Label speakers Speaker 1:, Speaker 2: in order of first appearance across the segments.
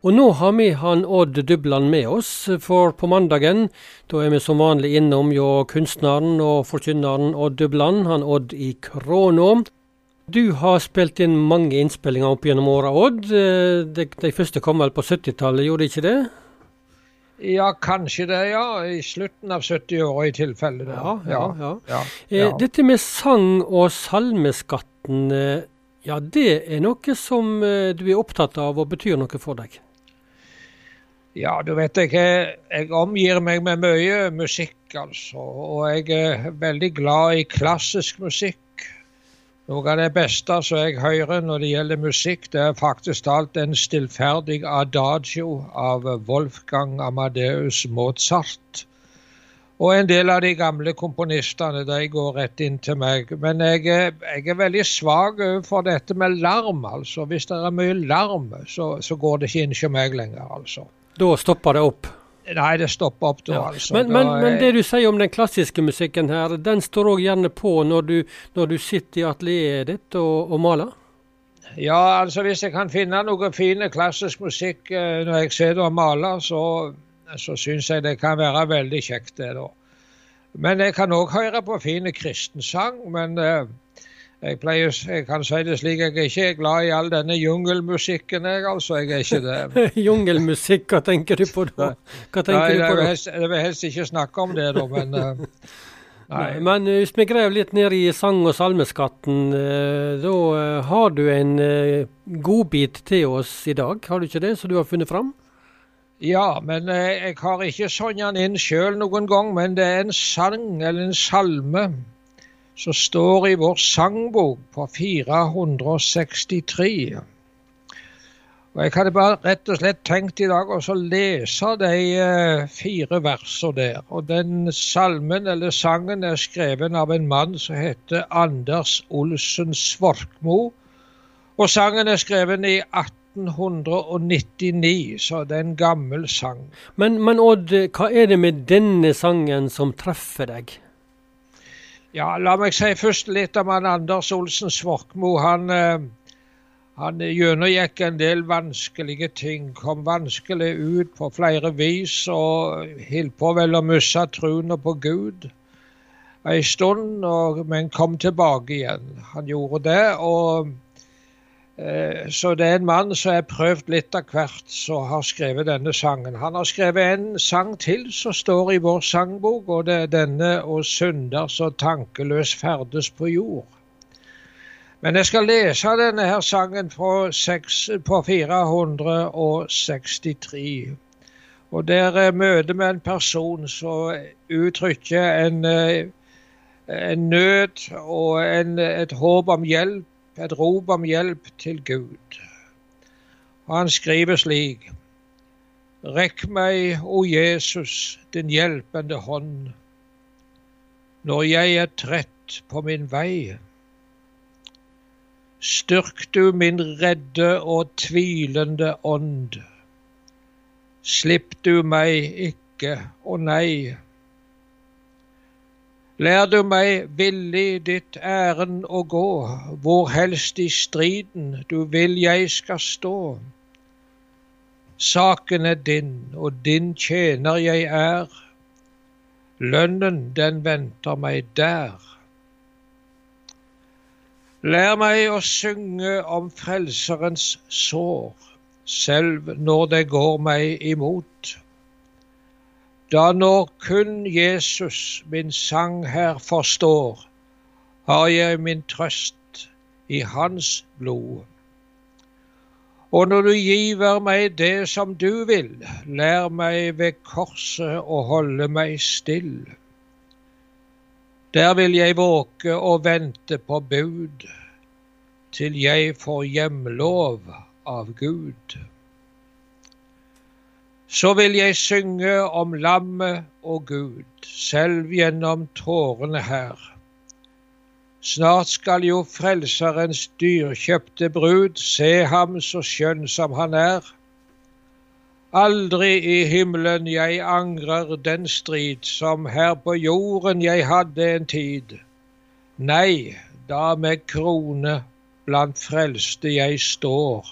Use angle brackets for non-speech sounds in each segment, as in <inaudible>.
Speaker 1: Og nå har vi han Odd Dubland med oss, for på mandagen da er vi som vanlig innom jo kunstneren og forkynneren Odd Dubland, han Odd i Kråna. Du har spilt inn mange innspillinger opp gjennom åra, Odd. De, de, første kom vel på 70-tallet, gjorde de ikke det?
Speaker 2: Ja, kanskje det, ja. I slutten av 70-åra i tilfelle.
Speaker 1: Ja, ja, ja. ja, ja. Eh, dette med sang og salmeskatten, eh, ja det er noe som eh, du er opptatt av og betyr noe for deg?
Speaker 2: Ja, du vet jeg, jeg omgir meg med mye musikk, altså. Og jeg er veldig glad i klassisk musikk. Noe av det beste som jeg hører når det gjelder musikk, det er faktisk alt en stillferdig adagio av Wolfgang Amadeus Mozart. Og en del av de gamle komponistene de går rett inn til meg. Men jeg, jeg er veldig svak for dette med larm. altså. Hvis det er mye larm, så, så går det ikke inn hos meg lenger. altså.
Speaker 1: Da stopper det opp?
Speaker 2: Nei, det stopper opp da, ja. altså.
Speaker 1: Men, men, men, det du sier om den klassiske musikken her, den står òg gjerne på når du, når du, sitter i atelieret ditt og, og, maler?
Speaker 2: Ja, altså hvis jeg kan finne noe fine klassisk musikk eh, når jeg sitter og maler, så, så syns jeg det kan være veldig kjekt, det da. Men jeg kan òg høre på fine kristensang. Men eh, jeg, pleier, jeg kan si det slik, jeg er ikke glad i all denne jungelmusikken, jeg altså. Jeg er ikke det. <laughs>
Speaker 1: Jungelmusikk, hva tenker du på da? Hva
Speaker 2: tenker Nei, du på da? Helst, jeg vil helst ikke snakke om det, da, men <laughs> uh,
Speaker 1: Nei. Men eh, hvis vi graver litt ned i sang- og salmeskatten, uh, da uh, har du en godbit til oss i dag, har du ikke det, som du har funnet fram?
Speaker 2: Ja, men jeg har ikke sånn den inn sjøl noen gang, men det er en sang eller en salme som står i vår sangbok på 463. Og Jeg hadde bare rett og slett tenkt i dag å lese de uh, fire versene der. Og Den salmen eller sangen er skrevet av en mann som heter Anders Olsen Svorkmo. Og sangen er skrevet i 1899, så det er en gammel sang.
Speaker 1: Men, men Odd, hva er det med denne sangen som treffer deg?
Speaker 2: Ja, La meg si først litt om han Anders Olsen Svorkmo. Han, eh, han gjennomgikk en del vanskelige ting. Kom vanskelig ut på flere vis og holdt på vel å miste troen på Gud en stund, og, men kom tilbake igjen. Han gjorde det. og så det er en mann som har prøvd litt av hvert, som har skrevet denne sangen. Han har skrevet en sang til som står i vår sangbok, og det er denne 'Og synder så tankeløs ferdes på jord'. Men jeg skal lese denne her sangen på, 6, på 463. Og der er møte med en person som uttrykker en, eh, en nød og en, et håp om hjelp et rop om hjelp til Gud. Og han skriver slik Rekk meg, o Jesus, din hjelpende hånd, når jeg er trett på min vei. Styrk du min redde og tvilende ånd. Slipp du meg ikke, å nei. Lær du meg villig ditt ærend å gå, hvor helst i striden du vil jeg skal stå. Saken er din, og din tjener jeg er. Lønnen, den venter meg der. Lær meg å synge om Frelserens sår, selv når det går meg imot. Da når kun Jesus min sang her forstår, har jeg min trøst i hans blod. Og når du giver meg det som du vil, lær meg ved korset å holde meg still. Der vil jeg våke og vente på bud, til jeg får hjemlov av Gud. Så vil jeg synge om lammet og Gud, selv gjennom tårene her. Snart skal jo Frelserens dyrkjøpte brud se ham så skjønn som han er. Aldri i himmelen jeg angrer den strid som her på jorden jeg hadde en tid. Nei, da med krone blant frelste jeg står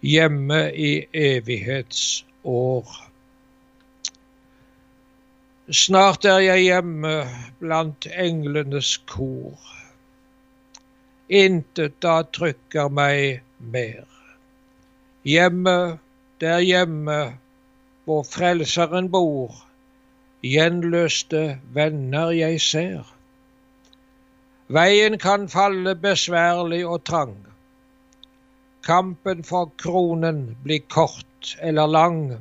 Speaker 2: hjemme i evighetsår. Snart er jeg hjemme blant englenes kor. Intet da trykker meg mer. Hjemme, der hjemme, hvor Frelseren bor, gjenløste venner jeg ser. Veien kan falle besværlig og trang. Kampen for kronen blir kort eller lang.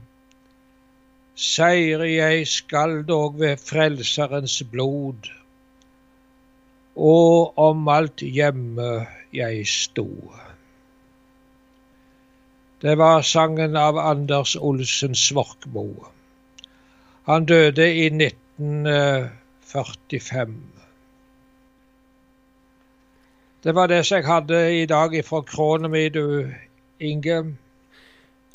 Speaker 2: Seire jeg skal dog ved Frelserens blod, og om alt hjemme jeg sto. Det var sangen av Anders Olsen Svorkmo. Han døde i 1945. Det var det som jeg hadde i dag fra krona mi, du Inge.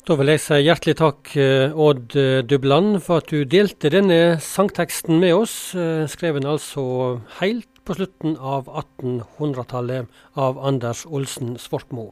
Speaker 1: Da vil jeg si hjertelig takk, eh, Odd eh, Dubland, for at du delte denne sangteksten med oss, eh, skreven altså helt på slutten av 1800-tallet av Anders Olsen Svorkmo.